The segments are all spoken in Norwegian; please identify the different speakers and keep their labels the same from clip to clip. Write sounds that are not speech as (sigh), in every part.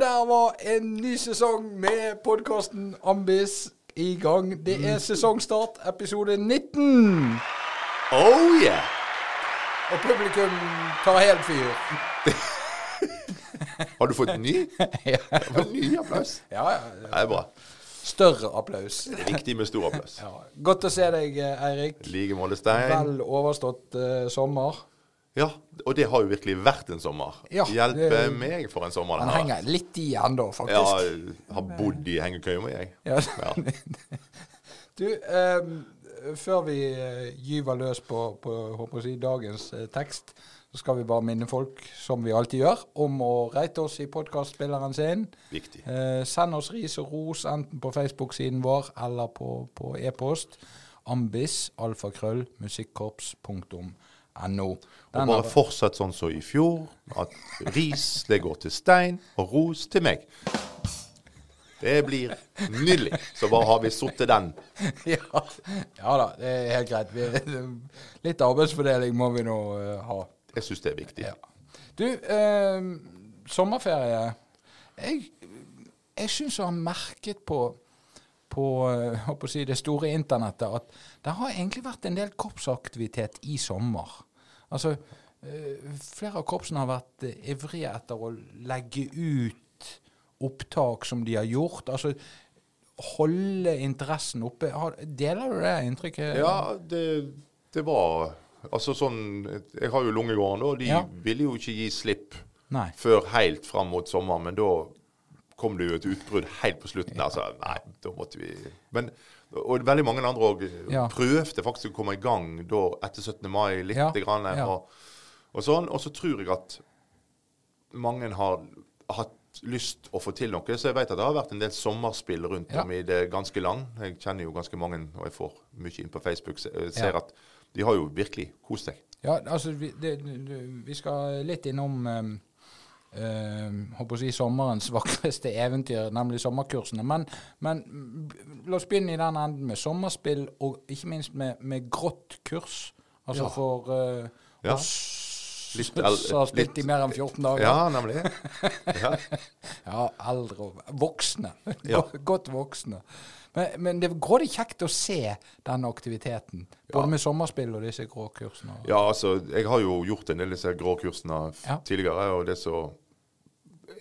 Speaker 1: og der var en ny sesong med podkasten Ambis i gang. Det er sesongstart, episode 19.
Speaker 2: Oh yeah!
Speaker 1: Og publikum tar helt fyr. (laughs)
Speaker 2: Har du fått ny?
Speaker 1: ja,
Speaker 2: en ny applaus. (laughs)
Speaker 1: ja, ja.
Speaker 2: Det er bra.
Speaker 1: Større applaus.
Speaker 2: Det er viktig med stor applaus.
Speaker 1: Ja. Godt å se deg, eh, Eirik.
Speaker 2: Like måte, Stein.
Speaker 1: Vel overstått uh, sommer.
Speaker 2: Ja, og det har jo virkelig vært en sommer.
Speaker 1: Ja,
Speaker 2: Hjelpe
Speaker 1: det-
Speaker 2: meg for en sommer.
Speaker 1: Den henger litt i ennå, faktisk.
Speaker 2: Ja, har bodd i hengekøya med jeg.
Speaker 1: Ja.
Speaker 2: Ja. (laughs)
Speaker 1: Du, eh, før vi eh, gyver løs på, på håper jeg si, dagens eh, tekst, så skal vi bare minne folk, som vi alltid gjør, om å rate oss i podkastspilleren sin.
Speaker 2: Viktig.
Speaker 1: Eh, send oss ris og ros enten på Facebook-siden vår eller på, på e-post. Ambis, alfakrøll, musikkorps.no.
Speaker 2: Og bare fortsett sånn som i fjor. At ris det går til Stein, og ros til meg. Det blir nydelig. Så bare har vi sittet den. (laughs)
Speaker 1: ja, ja da, det er helt greit. Vi, litt arbeidsfordeling må vi nå uh, ha.
Speaker 2: Jeg syns det er viktig.
Speaker 1: Ja. Du, uh, sommerferie. Jeg, jeg syns jeg har merket på, på på å si, det store internettet at det har egentlig vært en del korpsaktivitet i sommer. Altså, eh, flere av korpsene har vært eh, ivrige etter å legge ut opptak som de har gjort. Altså holde interessen oppe. Deler du det inntrykket?
Speaker 2: Ja, det, det var Altså sånn Jeg har jo Lungegården, og de
Speaker 1: Ja.
Speaker 2: ville jo ikke gi slipp
Speaker 1: Nei.
Speaker 2: før helt fram mot sommeren. Men da kom det jo et utbrudd helt på slutten. Altså, nei, da måtte vi Men, Og veldig mange andre òg
Speaker 1: Ja.
Speaker 2: prøvde faktisk å komme i gang da etter 17. mai litt.
Speaker 1: Ja,
Speaker 2: Grann, og, og sånn. Og så tror jeg at mange har hatt lyst å få til noe. Så jeg vet at det har vært en del sommerspill rundt
Speaker 1: Ja.
Speaker 2: om i det ganske land. Jeg kjenner jo ganske mange, og jeg får mye inn på Facebook, eh, ser
Speaker 1: Ja.
Speaker 2: at de har jo virkelig kost seg.
Speaker 1: Ja, altså vi, det, vi skal litt innom um, håper å si sommerens vakreste eventyr, nemlig sommerkursene. Men, men la oss begynne i den enden med sommerspill, og ikke minst med, med grått kurs. Altså
Speaker 2: Ja.
Speaker 1: for uh,
Speaker 2: Ja.
Speaker 1: oss
Speaker 2: Litt
Speaker 1: som har spilt i mer enn 14 dager.
Speaker 2: Ja, nemlig. Ja. (laughs)
Speaker 1: Ja, eldre og voksne. Godt voksne. Men, men det er grådig kjekt å se den aktiviteten. Både
Speaker 2: Ja.
Speaker 1: med sommerspill og disse grå kursene.
Speaker 2: ja, altså, jeg har jo gjort en del av disse grå kursene
Speaker 1: Ja.
Speaker 2: tidligere, og det som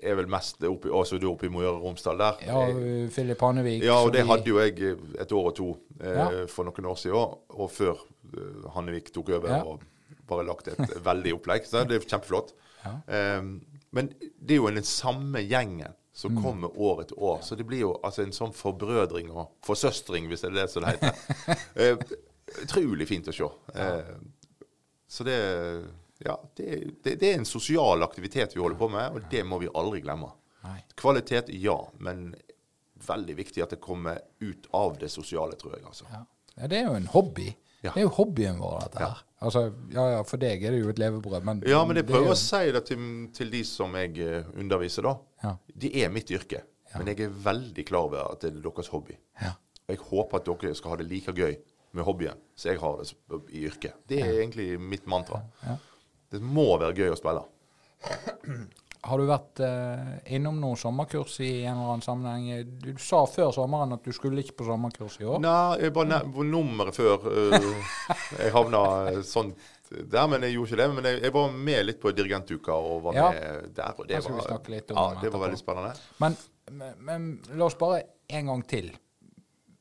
Speaker 2: er vel mest oppe, altså, du oppe i Møre og Romsdal der.
Speaker 1: Ja, Filip Philip Hannevik.
Speaker 2: Ja, og det hadde jo jeg eh, et år og to eh,
Speaker 1: Ja.
Speaker 2: for noen år siden, og før eh, Hannevik tok over
Speaker 1: Ja.
Speaker 2: og bare lagt et (laughs) veldig opplegg. Så det er kjempeflott.
Speaker 1: Ja.
Speaker 2: Eh, men det er jo den samme gjengen som
Speaker 1: Mm.
Speaker 2: kommer år etter år. Så det blir jo altså en sånn forbrødring og forsøstring, hvis det er det som det heter. (laughs) eh, utrolig fint å se. Eh, så det ja, det, det, det er en sosial aktivitet vi holder på med, og det må vi aldri glemme.
Speaker 1: Nei.
Speaker 2: Kvalitet, ja, men veldig viktig at det kommer ut av det sosiale, tror jeg. altså.
Speaker 1: Ja. ja, det er jo en hobby.
Speaker 2: Ja.
Speaker 1: Det er jo hobbyen vår, dette her. Altså, ja, ja, for deg er det jo et levebrød, men
Speaker 2: Ja, men jeg
Speaker 1: det er
Speaker 2: prøver å si det til, til de som jeg eh, underviser, da. Det er mitt yrke. Men jeg er veldig klar over at det er deres hobby.
Speaker 1: Ja.
Speaker 2: Og jeg håper at dere skal ha det like gøy med hobbyen som jeg har det i yrket. Det er egentlig mitt mantra.
Speaker 1: Ja.
Speaker 2: Det må være gøy å spille.
Speaker 1: Har du vært eh, innom noen sommerkurs i en eller annen sammenheng? Du, sa før sommeren at du skulle ikke på sommerkurs i år.
Speaker 2: Nei, jeg bare nummeret før uh, jeg havna øh, sånn der, men jeg gjorde ikke det. Men jeg, jeg var med litt på dirigentuka og var
Speaker 1: Ja.
Speaker 2: med der. Og det var, ja, det
Speaker 1: etterpå.
Speaker 2: var veldig spennende.
Speaker 1: Men, men, men la oss bare en gang til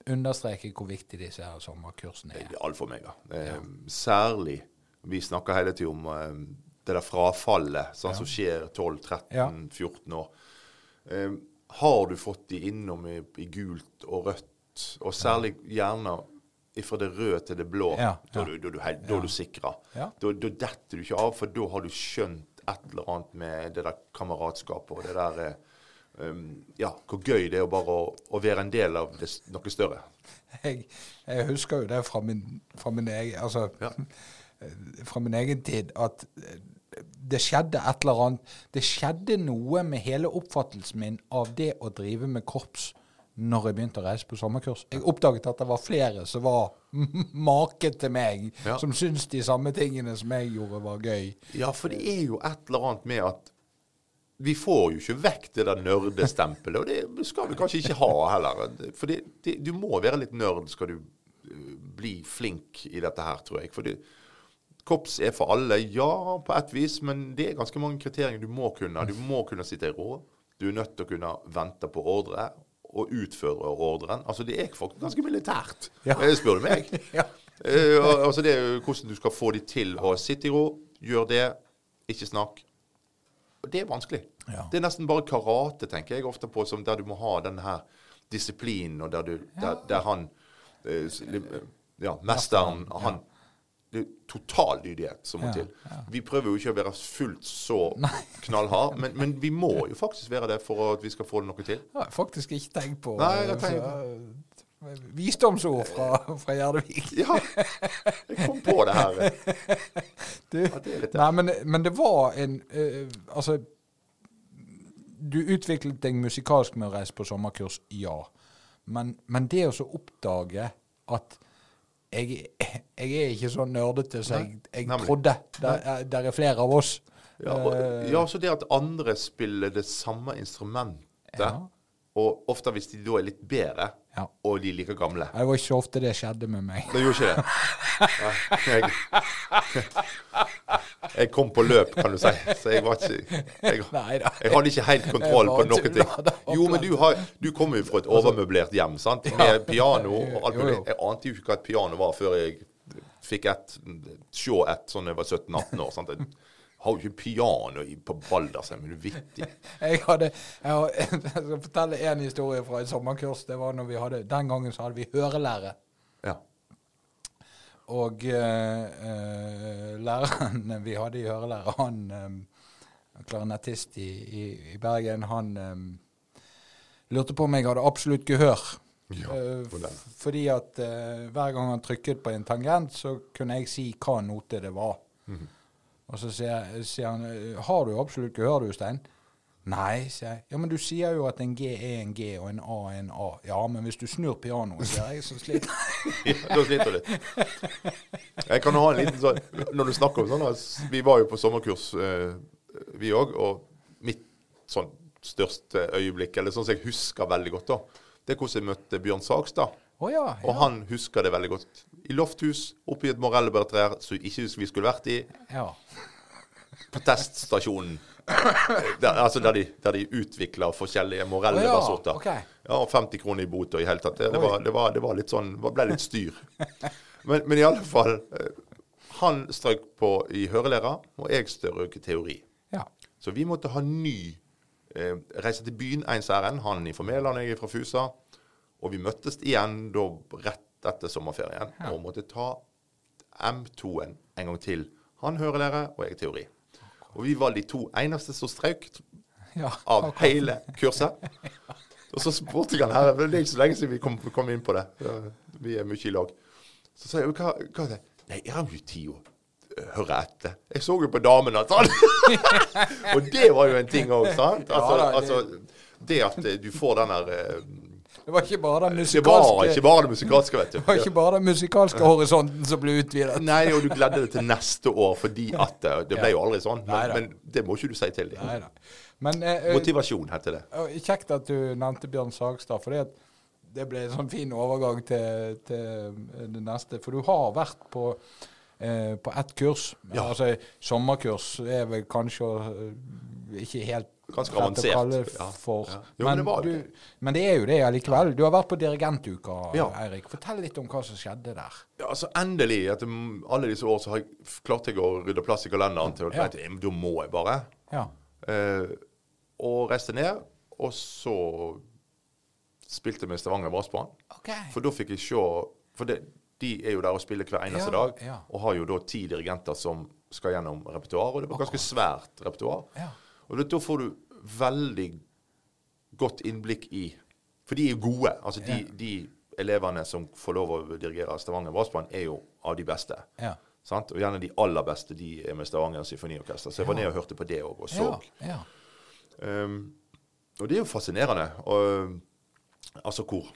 Speaker 1: understreke hvor viktig disse her sommerkursene er.
Speaker 2: Det er alt for meg, da. Ja. Særlig Vi snakker hele tiden om eh, det der frafallet sånn som skjer 12-13-14 år. Eh, har du fått de innom i, i gult og rødt, og særlig gjerne fra det røde til det blå,
Speaker 1: Ja,
Speaker 2: da
Speaker 1: ja.
Speaker 2: er du, da da er du sikra.
Speaker 1: Ja.
Speaker 2: Da, da detter du ikke av, for da har du skjønt et eller annet med det der kameratskapet og det der eh, um, Ja, hvor gøy det er å bare å, å være en del av det, noe større.
Speaker 1: Jeg, jeg husker jo det fra min, fra min egen altså,
Speaker 2: Ja.
Speaker 1: Fra min egen tid at eh, det skjedde et eller annet Det skjedde noe med hele oppfattelsen min av det å drive med korps når jeg begynte å reise på sommerkurs. Jeg oppdaget at det var flere som var (laughs) make til meg,
Speaker 2: Ja.
Speaker 1: som syntes de samme tingene som jeg gjorde, var gøy.
Speaker 2: Ja, for det er jo et eller annet med at vi får jo ikke vekk det der nerdestempelet, og det skal vi kanskje ikke ha heller. For det, det, du må være litt nerd skal du uh, bli flink i dette her, tror jeg. For det, Kops er for alle, ja, på et vis, men det er ganske mange kriterier du må kunne. Du må kunne sitte i råd. Du er nødt til å kunne vente på ordre og utføre ordren. Altså, det er faktisk ganske militært,
Speaker 1: Ja.
Speaker 2: eh, spør du meg. (laughs)
Speaker 1: Ja.
Speaker 2: uh, altså, det er jo hvordan du skal få de til å sitte i ro, gjør det, ikke snakk. Det er vanskelig.
Speaker 1: Ja.
Speaker 2: Det er nesten bare karate, tenker jeg ofte på, som der du må ha denne her disiplinen, og der, du, der, der han uh, Ja, mesteren, han Det er total lydighet som må
Speaker 1: Ja,
Speaker 2: til. Vi prøver jo ikke å være fullt så (laughs) knallhard, men, men vi må jo faktisk være det for at vi skal få noe til.
Speaker 1: Det har faktisk ikke tenkt på.
Speaker 2: Nei, jeg
Speaker 1: eh,
Speaker 2: tenker-
Speaker 1: så, eh, Visdomsord fra, fra Gjerdevik.
Speaker 2: Ja, jeg kom på det her. (laughs)
Speaker 1: Du,
Speaker 2: Ja, det litt
Speaker 1: nei, men, men det var en uh, Altså, du utviklet deg musikalsk med å reise på sommerkurs, ja. Men, men det å så oppdage at jeg, jeg er ikke så nerdete som jeg, jeg trodde. Der, er- der er flere av oss.
Speaker 2: Ja, og,
Speaker 1: Eh,
Speaker 2: ja, så det at andre spiller det samme instrumentet,
Speaker 1: Ja.
Speaker 2: og ofte hvis de da er litt bedre,
Speaker 1: Ja.
Speaker 2: og de er like gamle
Speaker 1: Det var ikke så ofte det skjedde med meg.
Speaker 2: Det gjorde ikke det. (laughs) Nei, jeg, jeg kom på løp, kan du si. Så jeg var ikke Jeg, (laughs) jeg hadde ikke helt kontroll på noen ting. Jo, men du, har, du kommer jo fra et overmøblert hjem, sant? Med piano og alt mulig. Jeg ante jo ikke hva et piano var før jeg fikk et, se et sånn jeg var 17-18 år. sant? Jeg har jo ikke piano på Baldersheim, er du vittig? (laughs)
Speaker 1: Jeg, hadde, jeg, (laughs) jeg skal fortelle en historie fra et sommerkurs. Det var når vi hadde, Den gangen så hadde vi hørelære.
Speaker 2: Ja.
Speaker 1: Og eh, eh, læreren vi hadde i hørelære, han eh, klarinettist i, i, i Bergen, han lurte på om jeg hadde absolutt gehør.
Speaker 2: Ja, for
Speaker 1: fordi at eh, hver gang han trykket på en tangent, så kunne jeg si hva note det var.
Speaker 2: Mhm.
Speaker 1: Og så sier, sier han Har du absolutt gehør, du, Stein? Nei, sier jeg. Ja, men du sier jo at en G er en G, og en A er en A. Ja, men hvis du snur pianoet, sier jeg, så sliter jeg. (laughs)
Speaker 2: Ja, da sliter du. Jeg kan ha en liten sånn Når du snakker om sånn Vi var jo på sommerkurs, eh, vi òg. Og mitt sånn største øyeblikk, eller sånn som jeg husker veldig godt, da, det er hvordan jeg møtte Bjørn Sagstad.
Speaker 1: Å ja.
Speaker 2: Og han husker det veldig godt. I lofthus, oppi et morellbærtre som ikke vi skulle vært i.
Speaker 1: ja.
Speaker 2: På teststasjonen. (laughs) Der, altså der de, der de utvikler forskjellige morellbærsorter.
Speaker 1: oh, ja, ok.
Speaker 2: Ja, og 50 kroner i bot og i hele tatt. Det, det, var, det, var, det var litt sånn Det ble litt styr. Men, men i alle fall eh, Han strøk på i hørelæra, og jeg strøk i teori.
Speaker 1: ja.
Speaker 2: Så vi måtte ha ny eh, Reise til byen ens ærend. Han fra Mæland, jeg er fra Fusa. Og vi møttes igjen da rett etter sommerferien og måtte ta M2-en en gang til. Han hørelære, og jeg teori. Og vi var de to eneste som strøk
Speaker 1: ja.
Speaker 2: av hele kurset. Og så spurte jeg han her Det er ikke så lenge siden vi kom, kom inn på det. Vi er mye i lag. Så sa jeg hva, hva er det? Nei, jeg har jo tid å høre etter. Jeg så jo på damene at han (laughs) Og det var jo en ting òg, sant? Altså, altså, det at du får den der eh,
Speaker 1: Det var ikke bare den musikalske
Speaker 2: bare det musikalske, vet du.
Speaker 1: det var ikke bare den musikalske horisonten som ble utvidet.
Speaker 2: Nei, og du gledde deg til neste år fordi at eh, Det ble jo aldri sånn. Men, men det må ikke du si til dem.
Speaker 1: Men eh, eh,
Speaker 2: Motivasjon heter det.
Speaker 1: Kjekt at du nevnte Bjørn Sagstad, for det, det ble en sånn fin overgang til, til det neste. For du har vært på, eh, på ett kurs.
Speaker 2: Ja.
Speaker 1: Altså sommerkurs er vel kanskje eh, ikke helt
Speaker 2: Ganske avansert. Ja,
Speaker 1: for.
Speaker 2: ja. Jo, men det var det.
Speaker 1: du, men det er jo det allikevel. Du har vært på dirigentuka,
Speaker 2: Ja.
Speaker 1: Eirik. Fortell litt om hva som skjedde der.
Speaker 2: Ja, altså Endelig, etter alle disse år, så har jeg, klart jeg å rydde plass i kalenderen til
Speaker 1: Ja.
Speaker 2: da må jeg bare.
Speaker 1: Ja.
Speaker 2: Eh, og reiste ned. Og så spilte vi med Stavanger Brassband.
Speaker 1: OK.
Speaker 2: For da fikk jeg se For det, de er jo der og spiller hver eneste
Speaker 1: Ja,
Speaker 2: dag.
Speaker 1: ja.
Speaker 2: Og har jo da ti dirigenter som skal gjennom repertoar. Og det var ganske svært repertoar.
Speaker 1: Ja.
Speaker 2: Og da, får du veldig godt innblikk i For de er jo gode. Altså de,
Speaker 1: Ja.
Speaker 2: de elevene som får lov å dirigere Stavanger Brassband, er jo av de beste.
Speaker 1: Ja.
Speaker 2: Sant? Og gjerne de aller beste de er med Stavanger Symfoniorkester. Så jeg var ned og hørte på det òg, og så.
Speaker 1: Ja. ja.
Speaker 2: Um, og det er jo fascinerende. Og, altså hvor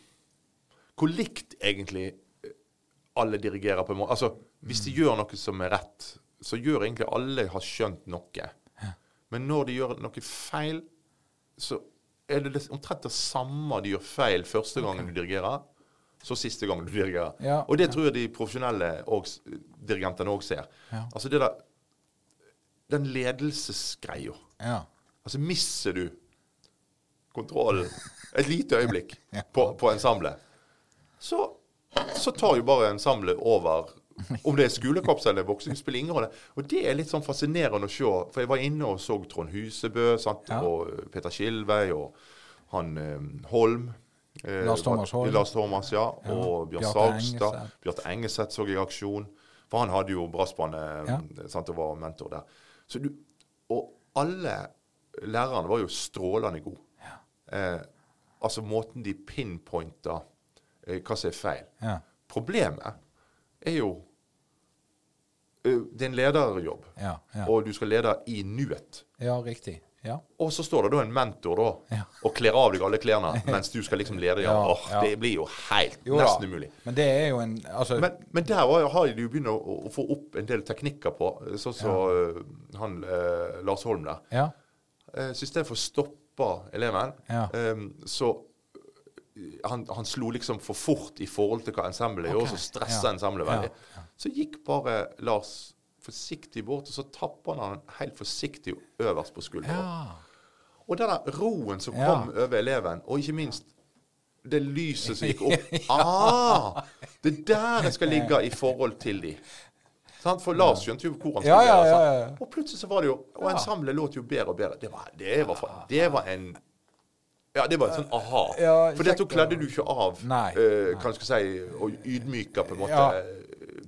Speaker 2: Hvor likt egentlig alle dirigerer på en måte. Altså, hvis de gjør noe som er rett, så gjør egentlig alle har skjønt noe. Men når de gjør noe feil, så er det det- omtrent det samme de gjør feil første gangen du dirigerer, så siste gangen du dirigerer.
Speaker 1: Ja,
Speaker 2: og det tror jeg de profesjonelle og, dirigentene òg ser.
Speaker 1: Ja.
Speaker 2: Altså det der Den ledelsesgreia.
Speaker 1: Ja.
Speaker 2: Altså mister du kontrollen (laughs) et lite øyeblikk på, på ensemblet, så, så tar jo bare ensemblet over. Om det er skolekorps eller boksing, spiller ingen rolle. Og det er litt sånn fascinerende å se. For jeg var inne og så Trond Husebø sant?
Speaker 1: Ja.
Speaker 2: og Peter Skilvei og han eh, Holm. Eh,
Speaker 1: Lars Thomas Holm.
Speaker 2: Lars Thomas, ja.
Speaker 1: Ja.
Speaker 2: Og Bjørn
Speaker 1: Sagstad.
Speaker 2: Bjarte Engeseth så jeg i aksjon. For han hadde jo brassbandet
Speaker 1: Ja.
Speaker 2: sant, og var mentor der. Så du, og alle lærerne var jo strålende gode. Eh, altså måten de pinpointa eh, hva som er feil.
Speaker 1: Ja.
Speaker 2: Problemet er jo Det er en lederjobb,
Speaker 1: Ja. Ja.
Speaker 2: og du skal lede i nuet.
Speaker 1: ja, riktig. Ja.
Speaker 2: Og så står det da en mentor da,
Speaker 1: Ja.
Speaker 2: og kler av deg alle klærne (laughs) mens du skal liksom lede. Ja, Åh. Det blir jo helt
Speaker 1: Jo
Speaker 2: nesten umulig.
Speaker 1: Men det er jo en Altså
Speaker 2: Men, men der har de jo begynt å, å få opp en del teknikker på, sånn som eh, han eh, Lars Holm der.
Speaker 1: Ja.
Speaker 2: Eh, så i stedet for å stoppe eleven,
Speaker 1: Ja.
Speaker 2: så han, han slo liksom for fort i forhold til hva ensemblet
Speaker 1: Ok,
Speaker 2: og så stressa
Speaker 1: ja,
Speaker 2: ensemblet
Speaker 1: ja,
Speaker 2: veldig. Så gikk bare Lars forsiktig bort, og så tappa han han helt forsiktig øverst på skulderen.
Speaker 1: ja.
Speaker 2: Og den der roen som
Speaker 1: Ja.
Speaker 2: kom over eleven, og ikke minst det lyset som gikk opp (laughs) ah, Det er der jeg skal ligge i forhold til de. For Lars skjønte jo hvor han skulle
Speaker 1: ja,
Speaker 2: være.
Speaker 1: ja, ja.
Speaker 2: Og plutselig så var det jo Og ensemblet låt jo bedre og bedre. Det var, det var, det var en ja, det var en sånn aha.
Speaker 1: Ja,
Speaker 2: For dette kledde du ikke av,
Speaker 1: Nei,
Speaker 2: eh, kan skal si, og ydmyka på en måte
Speaker 1: Ja.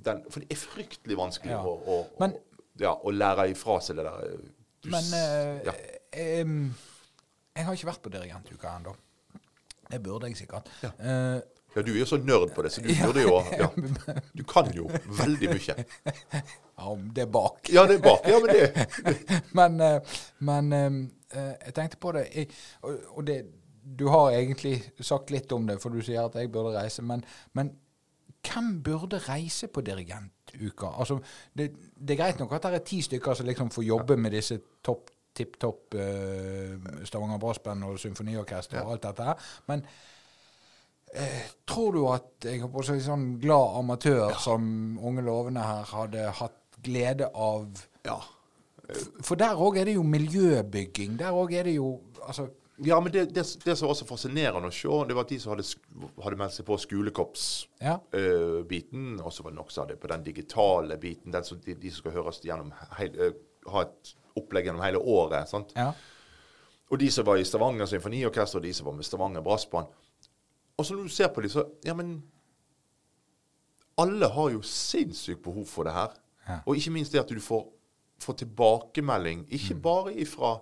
Speaker 2: den. For det er fryktelig vanskelig
Speaker 1: Ja.
Speaker 2: å, å,
Speaker 1: Men-
Speaker 2: å, ja, lære ifra seg det der. eh, Du
Speaker 1: Men
Speaker 2: uh,
Speaker 1: eh,
Speaker 2: ja.
Speaker 1: em, jeg har ikke vært på dirigentuka ennå. Det burde jeg sikkert. Eh,
Speaker 2: Ja, du er jo så nerd på det, så du burde jo ja. (laughs) Du kan jo veldig mye.
Speaker 1: ja, om det er bak.
Speaker 2: Ja, det er bak. Ja, men det (laughs)
Speaker 1: men eh, men eh, jeg tenkte på det jeg, og, det Du har egentlig sagt litt om det, for du sier at jeg burde reise. Men, men hvem burde reise på dirigentuka? Altså, det, det er greit nok at det er ti stykker som liksom får jobbe med disse topp tipp topp uh, Stavanger Brassband og symfoniorkester og alt dette her. Men eh, tror du at jeg har på sånn glad amatør som Unge lovende her hadde hatt glede av
Speaker 2: Ja.
Speaker 1: For der òg er det jo miljøbygging. Der òg er det jo Altså
Speaker 2: Ja, men det, det, det som var så fascinerende å se, det var at de som hadde, hadde meldt seg på skolekorpsbiten,
Speaker 1: Ja.
Speaker 2: og så var det noen som hadde på den digitale biten, den som, de, de som skal høres gjennom heil, eh, ha et opplegg gjennom hele året. sant?
Speaker 1: Ja.
Speaker 2: Og de som var i Stavanger Symfoniorkester, og de som var med Stavanger Brassband. Og så når du ser på dem, så Ja, men Alle har jo sinnssykt behov for det her.
Speaker 1: Ja.
Speaker 2: Og ikke minst det at du får, får tilbakemelding, ikke bare ifra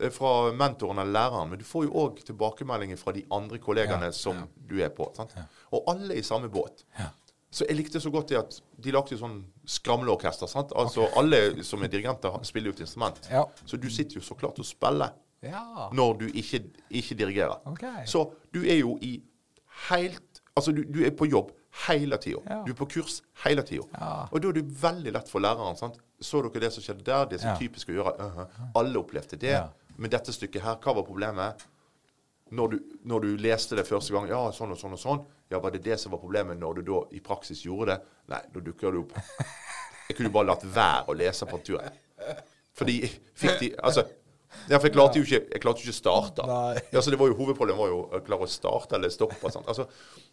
Speaker 2: eh, fra mentoren eller læreren, men du får jo òg tilbakemeldinger fra de andre kollegaene
Speaker 1: Ja,
Speaker 2: som du er på. Sant? Og alle er i samme båt.
Speaker 1: Ja.
Speaker 2: Så jeg likte så godt det at de lagde jo sånn skramleorkester. sant? Altså Alle som er dirigenter, spiller jo et instrument.
Speaker 1: Ja.
Speaker 2: Så du sitter jo så klart og spiller
Speaker 1: ja.
Speaker 2: når du ikke, ikke dirigerer.
Speaker 1: Okay.
Speaker 2: Så du er jo i helt Altså, du, du er på jobb hele tida.
Speaker 1: Ja.
Speaker 2: Du er på kurs hele tida.
Speaker 1: Ja.
Speaker 2: Og da er det veldig lett for læreren. sant? Så dere det som skjedde der? Det er så
Speaker 1: Ja.
Speaker 2: typisk å gjøre. Uh Alle opplevde det. Men dette stykket her, hva var problemet? Når du, når du leste det første gang, ja, sånn og sånn og sånn, ja, var det det som var problemet når du da i praksis gjorde det? Nei, da dukker det opp. (laughs) Jeg kunne bare latt være å lese partituret. Fordi fikk de Altså, ja, for jeg klarte jo ikke jeg klarte jo ikke å starte.
Speaker 1: Nei.
Speaker 2: Ja, så det var jo Hovedproblemet var jo å klare å starte eller stoppe. Sant? Altså,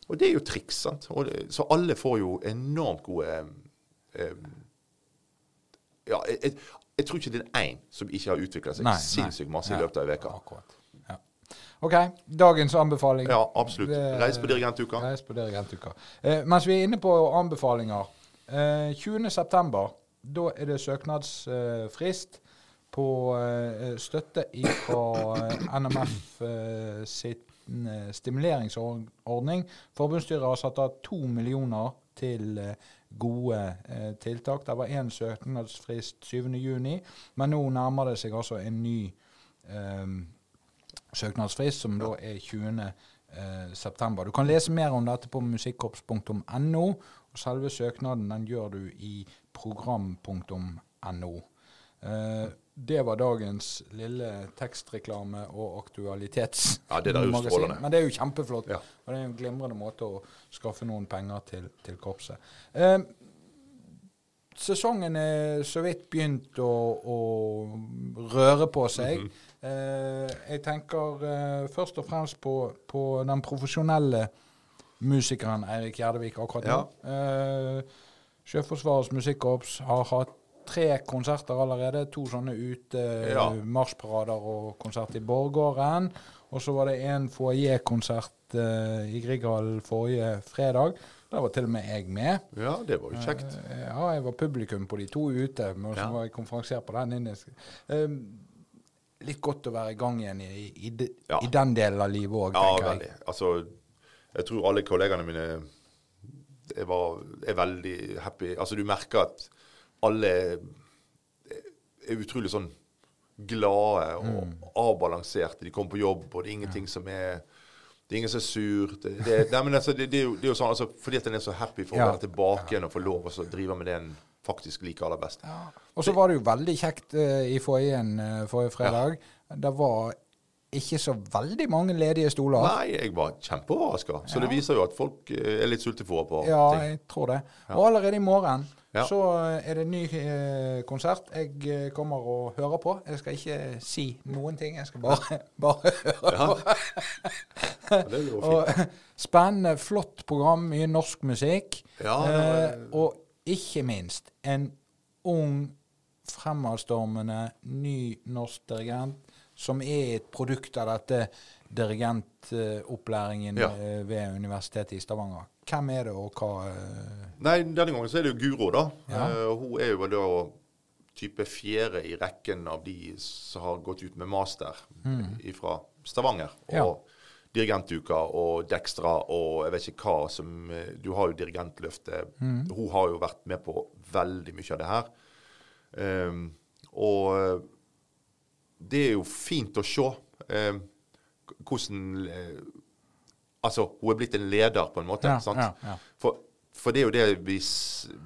Speaker 2: og det er jo triks. sant? Og så alle får jo enormt gode eh, eh, Ja, jeg, jeg, tror ikke det er én som ikke har utvikla seg sinnssykt masse i løpet av ei uke.
Speaker 1: Akkurat. Ja. OK, dagens anbefaling.
Speaker 2: Ja, absolutt. Reis på dirigentuka.
Speaker 1: Reis på dirigentuka. Eh, mens vi er inne på anbefalinger. Eh, 20.9. Da er det søknadsfrist på eh, støtte fra eh, NMF eh, eh, stimuleringsordning. Forbundsstyret har satt av to millioner til gode tiltak. Det var én søknadsfrist 7.6, men nå nærmer det seg altså en ny eh, søknadsfrist, som da er 20. Eh, september. Du kan lese mer om dette på musikkorps.no, og selve søknaden den gjør du i program.no. Eh, det var dagens lille tekstreklame og aktualitetsmagasin.
Speaker 2: Ja, det der er jo strålende.
Speaker 1: Men det er jo kjempeflott.
Speaker 2: Ja.
Speaker 1: Og det er en glimrende måte å skaffe noen penger til, til korpset. Eh, sesongen er så vidt begynt å, å røre på seg.
Speaker 2: Mhm.
Speaker 1: eh, jeg tenker eh, først og fremst på, på den profesjonelle musikeren Eirik Gjerdevik akkurat nå. Eh, Sjøforsvarets musikkorps har hatt tre konserter allerede. To sånne ute
Speaker 2: Ja.
Speaker 1: marsjparader og konsert i Borggården. Og så var det en foajé-konsert eh, i Grieghallen forrige fredag. Der var til og med jeg med.
Speaker 2: Ja, det var jo kjekt.
Speaker 1: Uh, ja, jeg var publikum på de to ute, men så
Speaker 2: Ja.
Speaker 1: var jeg konferansier på den indiske. Uh, litt godt å være i gang igjen i, i, de,
Speaker 2: Ja.
Speaker 1: i den delen av livet òg,
Speaker 2: Ja,
Speaker 1: tenker jeg.
Speaker 2: veldig. Altså, jeg tror alle kollegene mine var, er veldig happy. Altså, du merker at alle er, utrolig sånn glade og
Speaker 1: Mm.
Speaker 2: avbalanserte. De kommer på jobb, og det er ingenting som er det er ingen som er sur. Det, det, nei, men altså, det, det, er jo, det er jo sånn, altså, Fordi at en er så happy for å
Speaker 1: Ja.
Speaker 2: være tilbake igjen og få lov å drive med det en faktisk liker aller best.
Speaker 1: Ja. Og så var det jo veldig kjekt uh, i foajeen uh, forrige fredag. Det var ikke så veldig mange ledige stoler.
Speaker 2: Nei, jeg var kjempeoverraska. Så det viser jo at folk uh, er litt sultefòra på
Speaker 1: Ja,
Speaker 2: ting.
Speaker 1: Ja, jeg tror det. Og allerede i morgen
Speaker 2: Ja.
Speaker 1: så eh, er det en ny eh, konsert jeg eh, kommer og hører på. Jeg skal ikke si noen ting, jeg skal bare, (laughs) bare høre
Speaker 2: Ja.
Speaker 1: på.
Speaker 2: Det jo (laughs) fint. (laughs)
Speaker 1: Spennende, flott program, mye norsk musikk.
Speaker 2: Ja,
Speaker 1: eh, og ikke minst en ung, fremadstormende, ny norsk dirigent som er et produkt av dette dirigentopplæringen eh, ved Universitetet i Stavanger. Hvem er det, og hva eh,
Speaker 2: Nei, denne gangen så er det jo Guro, da.
Speaker 1: Ja.
Speaker 2: Uh, hun er jo da type fjerde i rekken av de som har gått ut med master fra Stavanger. Og
Speaker 1: Mm. Ja.
Speaker 2: dirigentuka og Dextra og jeg vet ikke hva som eh, Du har jo dirigentløftet.
Speaker 1: Mm.
Speaker 2: Hun har jo vært med på veldig mye av det her. Um, og det er jo fint å se um, hvordan Altså, hun er blitt en leder, på en måte.
Speaker 1: Ja,
Speaker 2: sant?
Speaker 1: ja, ja.
Speaker 2: For, for det er jo det vi,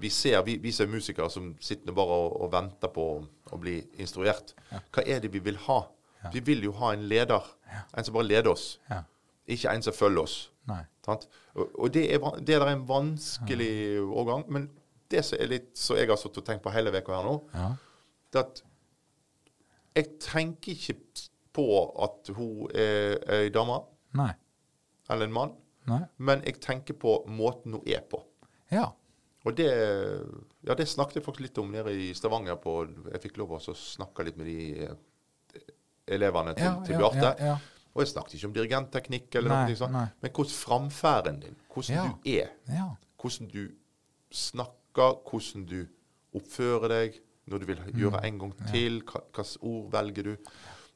Speaker 2: vi ser, vi, vi som er musikere som sitter bare og, og venter på å bli instruert. Hva er det vi vil ha? Vi vil jo ha en leder. En som bare leder oss. Ikke en som følger oss. Og, og det, er, det er en vanskelig årgang. Men det som er litt så jeg har stått og tenkt på hele uka her nå, det at jeg tenker ikke på at hun er ei dame
Speaker 1: Nei.
Speaker 2: Eller en mann,
Speaker 1: Nei.
Speaker 2: men jeg tenker på måten hun er på.
Speaker 1: Ja.
Speaker 2: Og det, ja, det snakket jeg faktisk litt om nede i Stavanger. på, Jeg fikk lov å snakke litt med de eh, elevene til,
Speaker 1: Ja,
Speaker 2: til Bjarte.
Speaker 1: ja.
Speaker 2: Og jeg snakket ikke om dirigentteknikk, eller
Speaker 1: Nei,
Speaker 2: noe sånt,
Speaker 1: nei.
Speaker 2: men hvordan framferden din, hvordan du er,
Speaker 1: Ja.
Speaker 2: hvordan du snakker, hvordan du oppfører deg når du vil
Speaker 1: Mm.
Speaker 2: gjøre en gang til, hvilke ord velger du,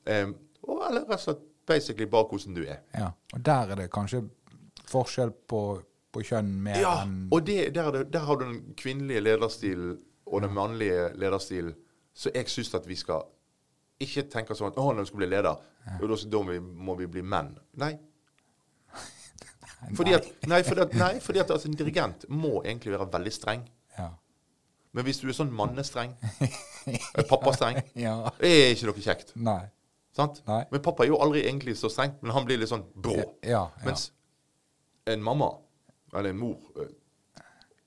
Speaker 2: um, og eller rett og slett basically bare hvordan du er.
Speaker 1: ja. Og der er det kanskje forskjell på, på kjønn mer
Speaker 2: Ja,
Speaker 1: enn
Speaker 2: og det, der, er det, der har du den kvinnelige lederstilen og den mannlige lederstilen. Så jeg syns at vi skal ikke tenke sånn at å, når du skal bli leder, ja. da, da må, vi, må vi bli menn. Nei. (laughs) Fordi at, nei, fordi at, nei, fordi at altså, en dirigent må egentlig være veldig streng.
Speaker 1: Ja.
Speaker 2: Men hvis du er sånn mannestreng, (laughs) eh, pappastreng,
Speaker 1: ja.
Speaker 2: er ikke noe kjekt.
Speaker 1: Nei.
Speaker 2: Men pappa er jo aldri egentlig så streng, men han blir litt sånn brå.
Speaker 1: Ja, ja.
Speaker 2: Mens en mamma, eller en mor eh,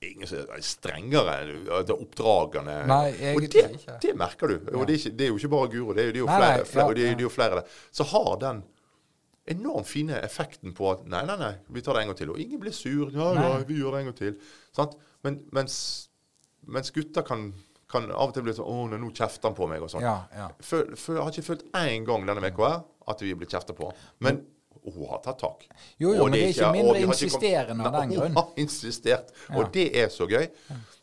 Speaker 2: Ingen som er strengere enn eh, det oppdragende.
Speaker 1: Nei,
Speaker 2: og det, det merker du. Og det er, ikke, det er jo ikke bare Guro, det er, jo
Speaker 1: Nei,
Speaker 2: flere, flere,
Speaker 1: ja,
Speaker 2: det
Speaker 1: ja.
Speaker 2: det er jo flere der. Så har den enormt fine effekten på at nei, nei, nei, vi tar det en gang til. Og ingen blir sur. Ja, ja, vi gjør det en gang til. Sant? Men, mens, mens gutter kan, kan av og til bli sånn Å, nå kjefter han på meg, og sånn.
Speaker 1: Ja, ja.
Speaker 2: Jeg har ikke følt én gang denne uka at vi blitt kjefta på. Men hun har tatt tak.
Speaker 1: Jo, jo,
Speaker 2: Og
Speaker 1: men det er ikke
Speaker 2: og
Speaker 1: mindre
Speaker 2: ikke
Speaker 1: insisterende av den grunn.
Speaker 2: Hun har insistert,
Speaker 1: Ja.
Speaker 2: og det er så gøy.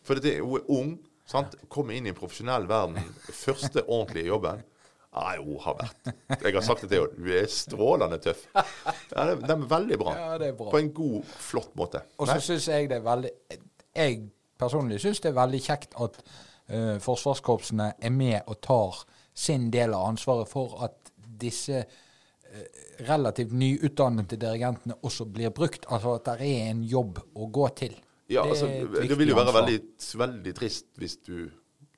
Speaker 2: For det, hun er ung, sant? kommer inn i en profesjonell verden. Første ordentlige jobben. Nei, hun har vært Jeg har sagt det til henne. Du er strålende tøff. Ja, det, det er veldig bra.
Speaker 1: Ja, det er bra.
Speaker 2: På en god, flott måte.
Speaker 1: Og så syns jeg det er veldig Jeg personlig syns det er veldig kjekt at eh, forsvarskorpsene er med og tar sin del av ansvaret for at disse eh, relativt nyutdannede dirigentene også blir brukt. Altså at det er en jobb å gå til.
Speaker 2: ja,
Speaker 1: Det
Speaker 2: altså, det vil jo være veldig, veldig trist hvis du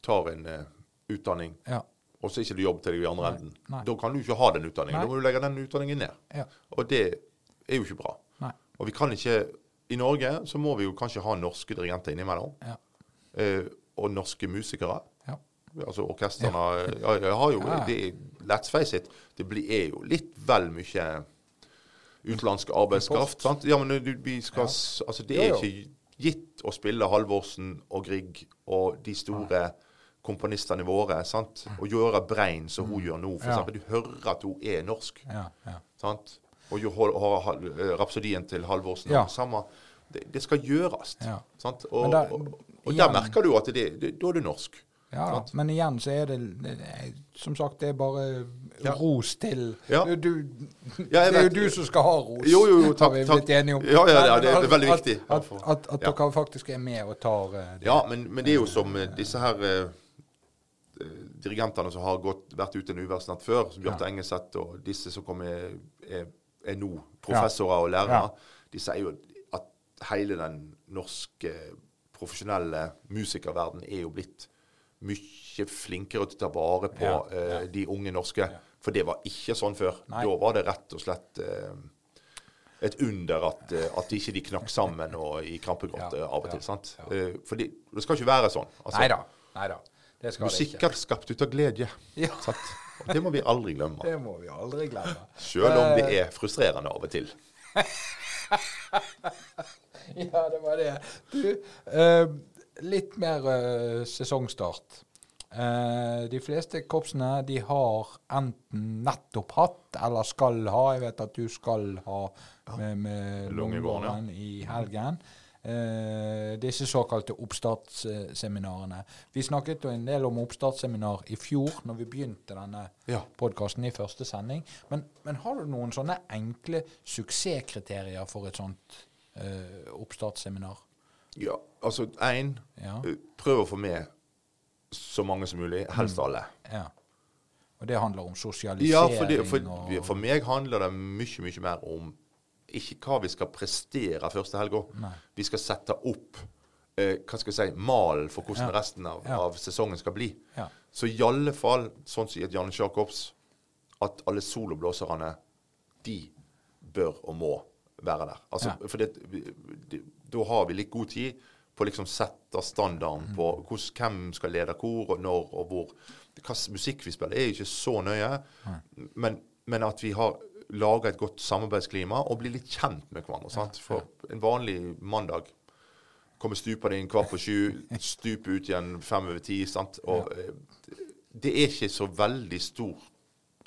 Speaker 2: tar en uh, utdanning
Speaker 1: Ja.
Speaker 2: og så ikke du jobb til deg i andre enden.
Speaker 1: nei.
Speaker 2: Da kan du ikke ha den utdanningen.
Speaker 1: Nei.
Speaker 2: Da må du legge den utdanningen ned.
Speaker 1: Ja.
Speaker 2: Og det er jo ikke bra.
Speaker 1: Nei.
Speaker 2: Og vi kan ikke I Norge så må vi jo kanskje ha norske dirigenter innimellom.
Speaker 1: Ja.
Speaker 2: Eh, og norske musikere.
Speaker 1: Ja.
Speaker 2: Altså orkestrene ja. ja, har jo det, Let's face it, det blir, er jo litt vel mye utenlandsk arbeidskraft. Sant? Ja, men du, vi skal, altså, det er ikke gitt å spille Halvorsen og Grieg og de store komponistene våre. Sant? Og gjøre Brein som hun gjør nå, for
Speaker 1: Mm.
Speaker 2: Eksempel. Du hører at hun er norsk.
Speaker 1: Ja, ja.
Speaker 2: Sant? Og jo, rapsodien til Halvorsen
Speaker 1: Ja.
Speaker 2: samme det, det skal gjøres.
Speaker 1: Ja.
Speaker 2: Sant? Og,
Speaker 1: da-
Speaker 2: og, og
Speaker 1: igjen-
Speaker 2: der merker du at det, det, da er du norsk.
Speaker 1: Ja.
Speaker 2: Sant?
Speaker 1: men igjen så er det, det er- Som sagt, det er bare
Speaker 2: Ja.
Speaker 1: ros til
Speaker 2: Ja.
Speaker 1: du, Det er jo du som skal ha ros.
Speaker 2: Jo, jo, jo, takk,
Speaker 1: har vi blitt enige om.
Speaker 2: Ja, ja, ja, det er veldig viktig.
Speaker 1: At, at, at, at dere faktisk er med og tar eh, det.
Speaker 2: Ja, men, men det er jo som eh, disse her eh, dirigentene som har gått, vært ute en uværsnatt før, som Bjarte
Speaker 1: Ja.
Speaker 2: Engeseth og disse som kommer, er, er nå professorer og lærere, de sier jo at hele den norske profesjonelle musikerverden er jo blitt mye flinkere til å ta vare på
Speaker 1: Ja, ja.
Speaker 2: Uh, de unge norske. For det var ikke sånn før.
Speaker 1: Nei.
Speaker 2: Da var det rett og slett uh, et under at, uh, at ikke de knakk sammen og i krampegråt
Speaker 1: Ja,
Speaker 2: eh, av og
Speaker 1: ja,
Speaker 2: til. sant?
Speaker 1: ja.
Speaker 2: Eh, For det, det skal ikke være sånn. Altså,
Speaker 1: Nei da. Det skal
Speaker 2: Musikk er skapt ut av glede.
Speaker 1: Ja.
Speaker 2: Sant? Og det må vi aldri glemme.
Speaker 1: Det må vi aldri glemme.
Speaker 2: Selv om det
Speaker 1: Eh,
Speaker 2: er frustrerende av og til. (laughs) (laughs)
Speaker 1: Ja, det var det. Du, uh, litt mer uh, sesongstart. Uh, de fleste korpsene de har enten nettopp hatt eller skal ha. Jeg vet at du skal ha med, med
Speaker 2: Lungegården, ja.
Speaker 1: I helgen. Uh, disse såkalte oppstartsseminarene. Vi snakket jo en del om oppstartsseminar i fjor, når vi begynte denne
Speaker 2: Ja.
Speaker 1: podkasten i første sending. Men, men har du noen sånne enkle suksesskriterier for et sånt eh, oppstartsseminar?
Speaker 2: Ja, altså én
Speaker 1: Ja.
Speaker 2: Prøv å få med så mange som mulig. Helst alle.
Speaker 1: ja. Og det handler om sosialisering
Speaker 2: Ja, for, det, for, for meg handler det mye, mye mer om ikke hva vi skal prestere første helga. Vi skal sette opp eh, hva skal jeg si, malen for hvordan
Speaker 1: Ja.
Speaker 2: resten av,
Speaker 1: Ja.
Speaker 2: av sesongen skal bli.
Speaker 1: Ja.
Speaker 2: Så i alle fall, sånn som i Janne Jacobs, at alle soloblåserne, de bør og må være der. Altså,
Speaker 1: Ja.
Speaker 2: For det, da har vi litt god tid på å liksom sette standarden
Speaker 1: Mm.
Speaker 2: på hos, hvem skal lede kor, og når og hvor. Hva musikk vi spiller, er ikke så nøye. Men, men at vi har laga et godt samarbeidsklima og blir litt kjent med hverandre. sant? For en vanlig mandag kommer stupende inn kvart på sju, (laughs) stuper ut igjen fem over ti. sant? Og eh, det er ikke så veldig stort.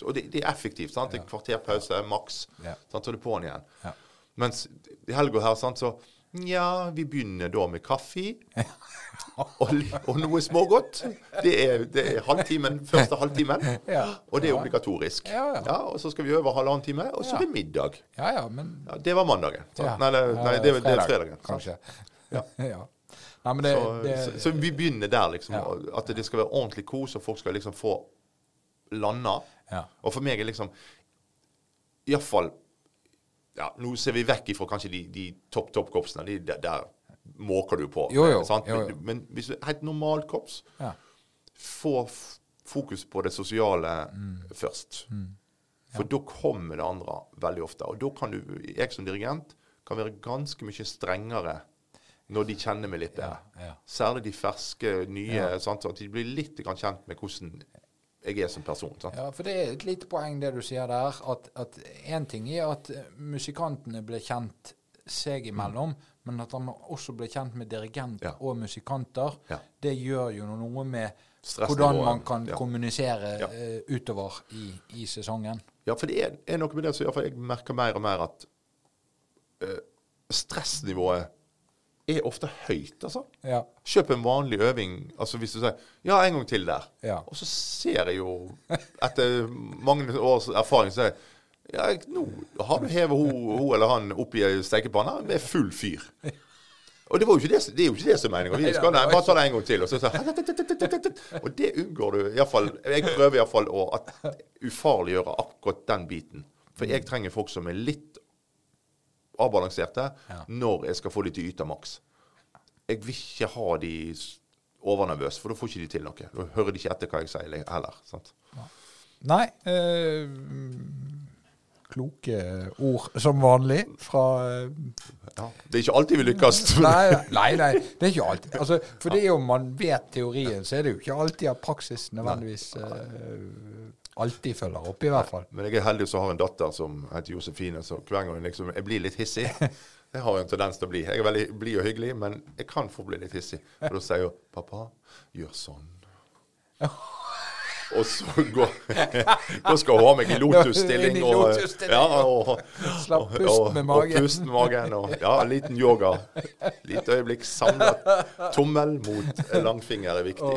Speaker 2: Og det, det er effektivt. sant? En kvarter pause, maks.
Speaker 1: Ja.
Speaker 2: Sant? Er det på'n igjen. Mens i helga her, sant, så Nja, vi begynner da med kaffe. og, og noe smågodt. Det er, det er halvtimen, første halvtimen.
Speaker 1: Ja.
Speaker 2: Og det er obligatorisk.
Speaker 1: Ja, ja.
Speaker 2: og så skal vi øve halvannen time, og så er det middag.
Speaker 1: Ja ja, men
Speaker 2: det var mandagen. Nei, det, nei det, det er fredagen.
Speaker 1: Kanskje. Ja. (laughs) ja. Nei, men det,
Speaker 2: Så,
Speaker 1: det
Speaker 2: så, så vi begynner der, liksom. At det skal være ordentlig kos, og folk skal liksom få landa.
Speaker 1: Ja.
Speaker 2: Og for meg er liksom Iallfall ja, Nå ser vi vekk ifra kanskje de, de topp topp korpsene. De, der, der måker du på.
Speaker 1: Jo, jo,
Speaker 2: sant?
Speaker 1: jo.
Speaker 2: Men, men hvis du er helt normalt korps,
Speaker 1: ja.
Speaker 2: få fokus på det sosiale
Speaker 1: Mm.
Speaker 2: først. For da kommer det andre veldig ofte. Og da kan du, jeg som dirigent, kan være ganske mye strengere når de kjenner meg litt bedre.
Speaker 1: Ja, ja.
Speaker 2: Særlig de ferske, nye.
Speaker 1: Ja.
Speaker 2: Sant? At de blir litt kjent med hvordan jeg er som person. Sant?
Speaker 1: Ja, for det er et lite poeng det du sier der. At, én en ting er at musikantene blir kjent seg imellom, men at de også blir kjent med dirigent
Speaker 2: Ja.
Speaker 1: og musikanter,
Speaker 2: Ja.
Speaker 1: det gjør jo noe med hvordan man kan
Speaker 2: ja.
Speaker 1: kommunisere eh, utover i, i sesongen.
Speaker 2: Ja, for det er, er noe med det som jeg merker mer og mer at uh, stressnivået er ofte høyt, altså.
Speaker 1: Ja.
Speaker 2: Kjøp en vanlig øving. altså Hvis du sier 'ja, en gang til der',
Speaker 1: Ja.
Speaker 2: og så ser jeg jo, etter mange års erfaring, så er jeg ja, nå har du hevet hun, eller han opp i ei stekepanne med full fyr. Og det, det, det er jo ikke det som er meninga. Vi skal nei, bare ta det en gang til. Og, så, så, og det unngår du iallfall. Jeg prøver iallfall å at- ufarliggjøre akkurat den biten. For jeg trenger folk som er litt avbalanserte
Speaker 1: Ja.
Speaker 2: når jeg skal få de til å yte maks. Jeg vil ikke ha de overnervøse, for da får ikke de til noe. Da hører de ikke etter hva jeg sier heller. sant?
Speaker 1: Nei. Øh, kloke ord som vanlig fra øh.
Speaker 2: Ja. Det er ikke alltid vi lykkes. (laughs)
Speaker 1: Nei, nei, nei, det er ikke alltid. Altså, for det er jo man vet teorien, så er det jo ikke alltid at praksis nødvendigvis eh, alltid følger opp, i hvert fall.
Speaker 2: Men jeg er heldig som har en datter som heter Josefine, så hver gang hun liksom, jeg blir litt hissig (laughs) Det har jo en tendens til å bli. Jeg er veldig blid og hyggelig, men jeg kan få bli litt hissig. Og da sier hun 'Pappa, gjør sånn'. (laughs) Og så går (laughs) Da skal hun ha meg i lotusstilling. Og, ja, og,
Speaker 1: Slapp pust med magen.
Speaker 2: Og pust med magen. Og, ja, en liten yoga. Lite øyeblikk samlet. Tommel mot langfinger er viktig.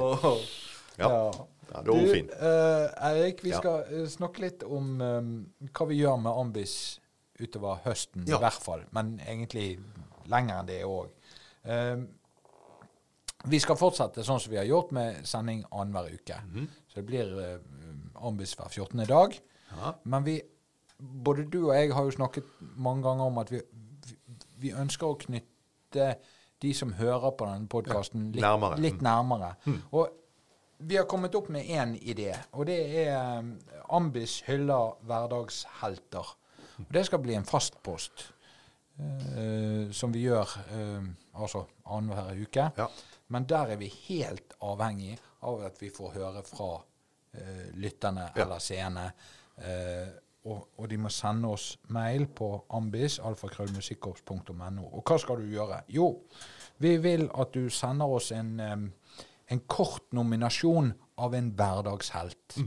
Speaker 2: Ja,
Speaker 1: ja.
Speaker 2: det da er
Speaker 1: Du,
Speaker 2: fin.
Speaker 1: Uh, Eirik, vi
Speaker 2: Ja.
Speaker 1: skal eh, snakke litt om um, hva vi gjør med Ambis utover høsten,
Speaker 2: Ja.
Speaker 1: i hvert fall. Men egentlig lenger enn det òg. vi skal fortsette sånn som vi har gjort, med sending annenhver uke.
Speaker 2: Mhm.
Speaker 1: Så det blir uh, Ambis hver 14. dag.
Speaker 2: Ja.
Speaker 1: Men vi, både du og jeg har jo snakket mange ganger om at vi, vi, ønsker å knytte de som hører på denne podkasten, litt
Speaker 2: Nærmere.
Speaker 1: Litt
Speaker 2: Mm.
Speaker 1: nærmere. Og vi har kommet opp med én idé, og det er um, Ambis hyller hverdagshelter. Og det skal bli en fastpost eh, som vi gjør eh, altså annenhver uke.
Speaker 2: Ja.
Speaker 1: Men der er vi helt avhengig av at vi får høre fra eh, lytterne
Speaker 2: Ja.
Speaker 1: eller seerne. Eh, og, og de må sende oss mail på ambis, alfakrøllmusikkorps.no. Og hva skal du gjøre? Jo, vi vil at du sender oss en, em, en kort nominasjon av en hverdagshelt.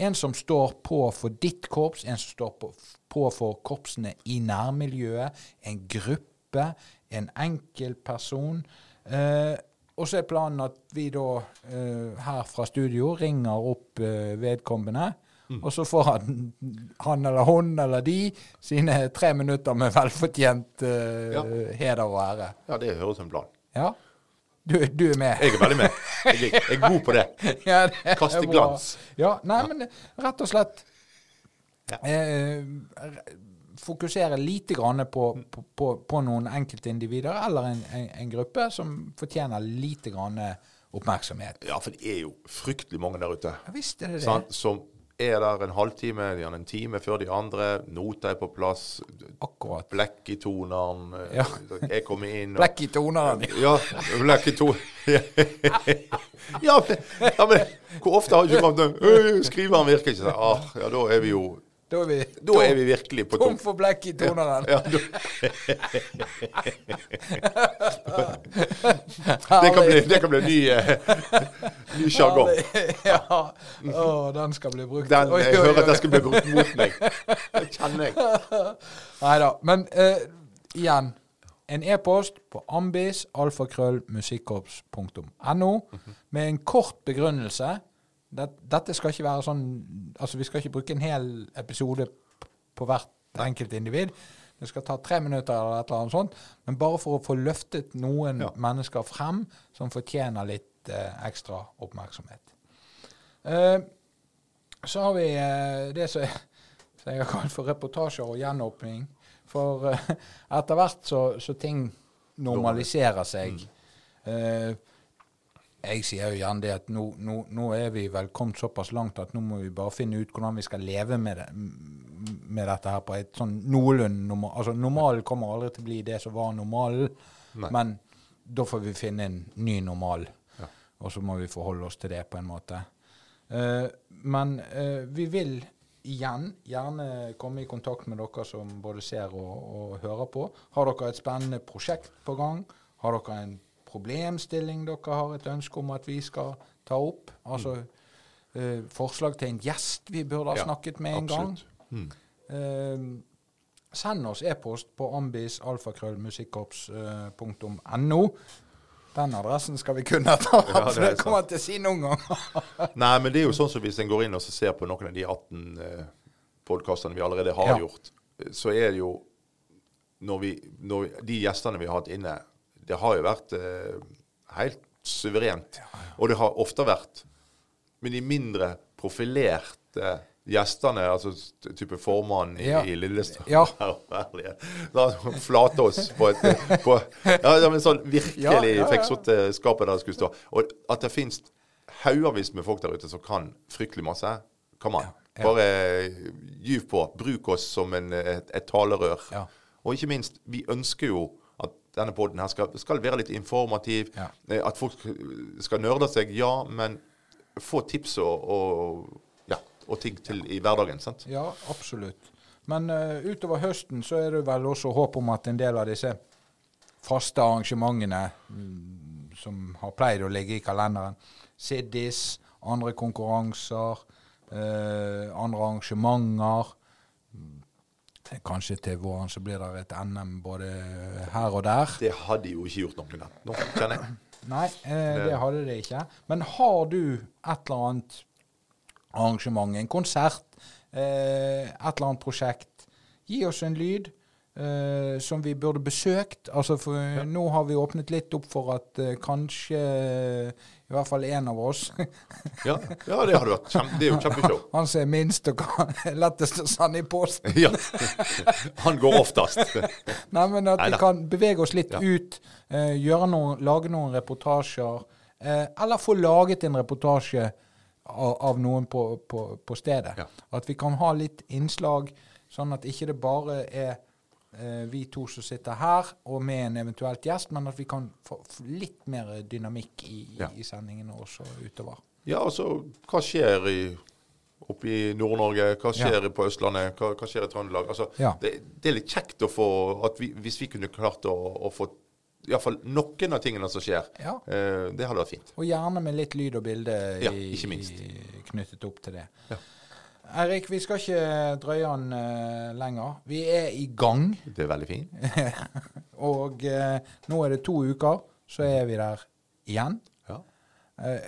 Speaker 1: En som står på for ditt korps, en som står på, på for korpsene i nærmiljøet, en gruppe, en enkeltperson. Eh, og så er planen at vi da eh, her fra studio ringer opp eh, vedkommende. Og så får han, han eller hun eller de sine tre minutter med velfortjent uh,
Speaker 2: Ja.
Speaker 1: heder og ære.
Speaker 2: Ja, det høres ut som en plan.
Speaker 1: Ja? Du, du er med?
Speaker 2: Jeg er veldig med. (laughs) Jeg er, er god på det. (laughs)
Speaker 1: Ja, det
Speaker 2: Kast i
Speaker 1: bra.
Speaker 2: glans.
Speaker 1: Ja, nei, men rett og slett eh, Fokusere lite grann på, på, på, på noen enkeltindivider eller en, en, en gruppe som fortjener lite grann oppmerksomhet.
Speaker 2: Ja, for det er jo fryktelig mange der ute.
Speaker 1: Ja visst er det det.
Speaker 2: Som er der en halvtime, gjerne en time før de andre. Nota er på plass.
Speaker 1: Akkurat.
Speaker 2: Blekk i toneren. eh,
Speaker 1: Ja.
Speaker 2: Jeg kommer inn og
Speaker 1: Blekk i toneren. (laughs)
Speaker 2: Ja, blekk i to... (laughs) ja, men, ja, men hvor ofte har ikke kommet «Øh, Skriveren virker ikke sånn. Ah, ja, da er vi jo
Speaker 1: Da er vi,
Speaker 2: Da er vi virkelig på
Speaker 1: tom
Speaker 2: tom.
Speaker 1: for blekk i toneren.
Speaker 2: Ja, ja, (laughs) det, kan bli, det kan bli ny, eh, ny sjargong.
Speaker 1: ja. Å, den skal bli brukt.
Speaker 2: Den, jeg hører at den skal bli brukt mot meg. Det kjenner jeg. (laughs)
Speaker 1: Nei da. Men eh, igjen. En e-post på ambis.alfakrøllmusikkorps.no med en kort begrunnelse. Det, dette skal ikke være sånn Altså, vi skal ikke bruke en hel episode på hvert enkelt individ. Det skal ta tre minutter eller et eller annet sånt. Men bare for å få løftet noen
Speaker 2: Ja.
Speaker 1: mennesker frem som fortjener litt eh, ekstra oppmerksomhet. Eh, så har vi eh, det som (laughs) som jeg har kalt for reportasjer og gjenåpning. For eh, (laughs) etter hvert så, så ting normaliserer seg. Eh, jeg sier jo gjerne det at nå, nå, nå er vi vel kommet såpass langt at nå må vi bare finne ut hvordan vi skal leve med, det, med dette her på et sånn noenlunde normal... Altså normalen kommer aldri til å bli det som var normalen, men da får vi finne en ny normal.
Speaker 2: Ja.
Speaker 1: Og så må vi forholde oss til det på en måte. Uh, men uh, vi vil igjen gjerne komme i kontakt med dere som både ser og, og hører på. Har dere et spennende prosjekt på gang? Har dere en problemstilling dere har et ønske om at vi skal ta opp? Altså eh, forslag til en gjest vi burde ha snakket med en gang?
Speaker 2: Mm.
Speaker 1: Eh, send oss e-post på ambis.alfakrøllmusikkorps.no. Den adressen skal vi kunne ta,
Speaker 2: Ja,
Speaker 1: for det kommer til å si noen gang. (laughs)
Speaker 2: Nei, men det er jo sånn som hvis en går inn og ser på noen av de 18 eh, podkastene vi allerede har
Speaker 1: Ja.
Speaker 2: gjort, eh, så er det jo når vi, når De gjestene vi har hatt inne, det har jo vært eh, helt suverent. Og det har ofte vært med de mindre profilerte gjestene, altså type formannen i,
Speaker 1: Ja.
Speaker 2: i Lillestrøm
Speaker 1: Ja. (laughs)
Speaker 2: Flatås på et på, Ja, men sånn virkelig
Speaker 1: Ja, ja, ja.
Speaker 2: fikk satt eh, skapet der det skulle stå. Og at det finnes haugevis med folk der ute som kan fryktelig masse. Kom an.
Speaker 1: Ja.
Speaker 2: Bare gyv på. Bruk oss som en, et, et talerør. Og ikke minst, vi ønsker jo denne poden her skal, skal være litt informativ.
Speaker 1: Ja.
Speaker 2: Eh, At folk skal nørde seg, ja, men få tips og, og, ja, og ting til i hverdagen. sant?
Speaker 1: Ja, absolutt. Men uh, utover høsten så er det vel også håp om at en del av disse faste arrangementene mm, som har pleid å ligge i kalenderen, Siddis, andre konkurranser, uh, andre arrangementer Kanskje til våren så blir det et NM både her og der.
Speaker 2: Det hadde jo ikke gjort noe Nå kjenner jeg.
Speaker 1: Nei, eh, det hadde det ikke. Men har du et eller annet arrangement, en konsert, eh, et eller annet prosjekt, gi oss en lyd eh, som vi burde besøkt. Altså for Nå har vi åpnet litt opp for at eh, kanskje i hvert fall en av oss (laughs)
Speaker 2: Ja, ja det hadde vært kjempe, Det er jo kjempeshow.
Speaker 1: Han som er minst og kan, (laughs) lettest å sende i posten. (laughs)
Speaker 2: Ja. Han går oftest.
Speaker 1: Nei, men at vi kan bevege oss litt
Speaker 2: Ja.
Speaker 1: ut, eh, gjøre noen, lage noen reportasjer. Eh, eller få laget en reportasje av, av noen på, på, på stedet.
Speaker 2: Ja.
Speaker 1: At vi kan ha litt innslag, sånn at ikke det bare er eh, vi to som sitter her, og med en eventuelt gjest, men at vi kan få litt mer dynamikk i,
Speaker 2: Ja.
Speaker 1: i sendingene også utover.
Speaker 2: Ja, altså, hva skjer i, oppe i Nord-Norge? Hva skjer på Østlandet? Hva, hva skjer i Trøndelag? Altså,
Speaker 1: Ja.
Speaker 2: det, det er litt kjekt å få vi, Hvis vi kunne klart å, å få iallfall noen av tingene som skjer,
Speaker 1: Ja.
Speaker 2: eh, det hadde vært fint.
Speaker 1: Og gjerne med litt lyd og bilde
Speaker 2: Ja,
Speaker 1: i- knyttet opp til det.
Speaker 2: Ja.
Speaker 1: Eirik, vi skal ikke drøye den uh, lenger. Vi er i gang.
Speaker 2: Det er veldig fint. (laughs)
Speaker 1: Og uh, nå er det to uker, så er vi der igjen. Eh,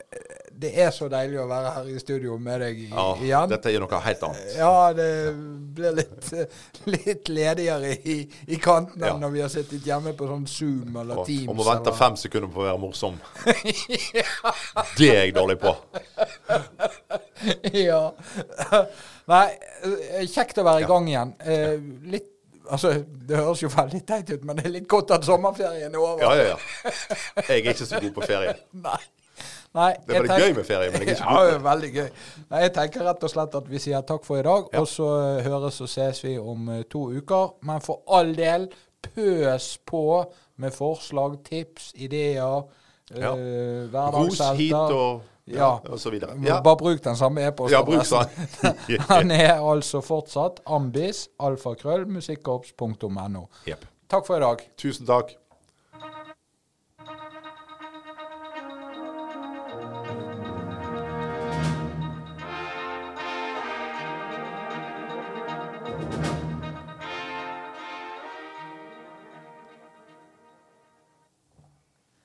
Speaker 1: det er så deilig å være her i studio med deg i,
Speaker 2: ja,
Speaker 1: igjen.
Speaker 2: dette er noe helt annet.
Speaker 1: Ja, det blir litt, litt ledigere i, i kantene
Speaker 2: Ja.
Speaker 1: når vi har sittet hjemme på sånn Zoom eller
Speaker 2: Og,
Speaker 1: Teams.
Speaker 2: og må vente
Speaker 1: eller-
Speaker 2: fem sekunder på å være morsom. (laughs) Det er jeg dårlig på.
Speaker 1: ja. Nei, eh, kjekt å være i gang igjen. Eh, litt Altså, det høres jo veldig teit ut, men det er litt godt at sommerferien er over.
Speaker 2: Ja, ja, ja. Jeg er ikke så god på ferie. (laughs)
Speaker 1: Nei. Nei,
Speaker 2: Det er veldig gøy med ferie, men jeg er ikke god. (laughs)
Speaker 1: Ja, veldig gøy. Nei, jeg tenker rett og slett at vi sier takk for i dag,
Speaker 2: Ja.
Speaker 1: og så eh, høres og ses vi om eh, to uker. Men for all del, pøs på med forslag, tips, ideer.
Speaker 2: Ja.
Speaker 1: eh,
Speaker 2: Ros hit og, ja, og så videre. Ja,
Speaker 1: Bare bruk den samme e-posten.
Speaker 2: ja bruk sånn. (laughs)
Speaker 1: den er altså fortsatt ambis, alfakrøll, musikkorps.no.
Speaker 2: Jepp.
Speaker 1: Takk for i dag.
Speaker 2: Tusen takk.